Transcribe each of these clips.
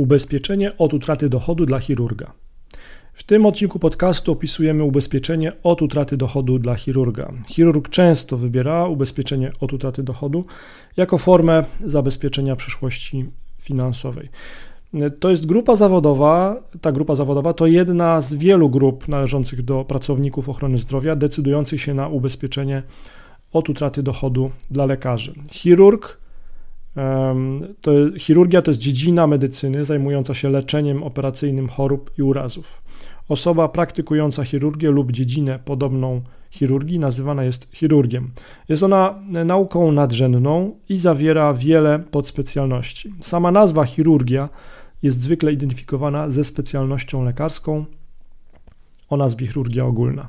Ubezpieczenie od utraty dochodu dla chirurga. W tym odcinku podcastu opisujemy ubezpieczenie od utraty dochodu dla chirurga. Chirurg często wybiera ubezpieczenie od utraty dochodu jako formę zabezpieczenia przyszłości finansowej. To jest grupa zawodowa. Ta grupa zawodowa to jedna z wielu grup należących do pracowników ochrony zdrowia decydujących się na ubezpieczenie od utraty dochodu dla lekarzy. Chirurg to, chirurgia to jest dziedzina medycyny zajmująca się leczeniem operacyjnym chorób i urazów. Osoba praktykująca chirurgię lub dziedzinę podobną chirurgii nazywana jest chirurgiem. Jest ona nauką nadrzędną i zawiera wiele podspecjalności. Sama nazwa chirurgia jest zwykle identyfikowana ze specjalnością lekarską o nazwie chirurgia ogólna.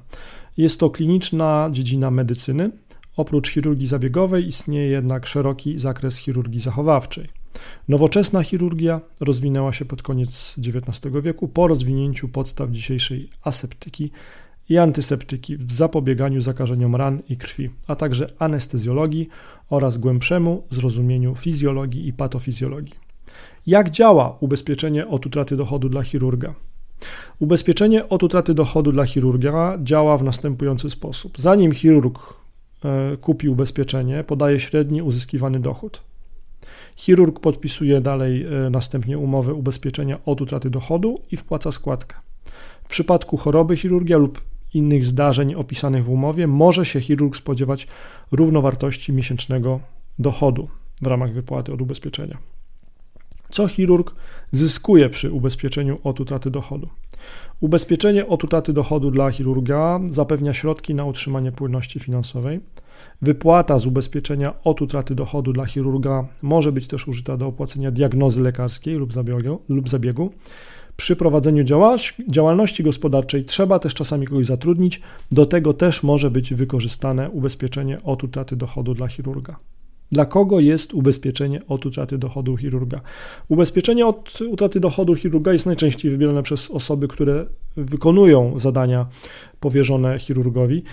Jest to kliniczna dziedzina medycyny, Oprócz chirurgii zabiegowej istnieje jednak szeroki zakres chirurgii zachowawczej. Nowoczesna chirurgia rozwinęła się pod koniec XIX wieku po rozwinięciu podstaw dzisiejszej aseptyki i antyseptyki w zapobieganiu zakażeniom ran i krwi, a także anestezjologii oraz głębszemu zrozumieniu fizjologii i patofizjologii. Jak działa ubezpieczenie od utraty dochodu dla chirurga? Ubezpieczenie od utraty dochodu dla chirurga działa w następujący sposób. Zanim chirurg kupi ubezpieczenie, podaje średni uzyskiwany dochód. Chirurg podpisuje dalej e, następnie umowę ubezpieczenia od utraty dochodu i wpłaca składkę. W przypadku choroby chirurgia lub innych zdarzeń opisanych w umowie może się chirurg spodziewać równowartości miesięcznego dochodu w ramach wypłaty od ubezpieczenia. Co chirurg zyskuje przy ubezpieczeniu od utraty dochodu? Ubezpieczenie od utraty dochodu dla chirurga zapewnia środki na utrzymanie płynności finansowej. Wypłata z ubezpieczenia od utraty dochodu dla chirurga może być też użyta do opłacenia diagnozy lekarskiej lub zabiegu. Lub zabiegu. Przy prowadzeniu działalności gospodarczej trzeba też czasami kogoś zatrudnić. Do tego też może być wykorzystane ubezpieczenie od utraty dochodu dla chirurga. Dla kogo jest ubezpieczenie od utraty dochodu chirurga? Ubezpieczenie od utraty dochodu chirurga jest najczęściej wybierane przez osoby, które wykonują zadania powierzone chirurgowi.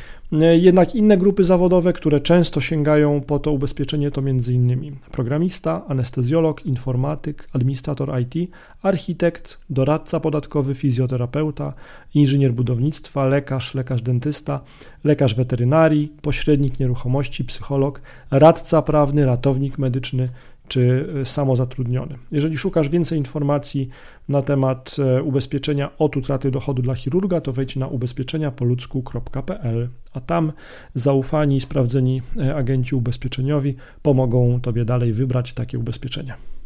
Jednak inne grupy zawodowe, które często sięgają po to ubezpieczenie, to m.in. programista, anestezjolog, informatyk, administrator IT, architekt, doradca podatkowy, fizjoterapeuta, inżynier budownictwa, lekarz, lekarz dentysta, lekarz weterynarii, pośrednik nieruchomości, psycholog, radca prawny, ratownik medyczny czy e, samozatrudniony. Jeżeli szukasz więcej informacji na temat e, ubezpieczenia od utraty dochodu dla chirurga, to wejdź na ubezpieczeniapoludzku.pl, a tam zaufani, sprawdzeni e, agenci ubezpieczeniowi pomogą Tobie dalej wybrać takie ubezpieczenia.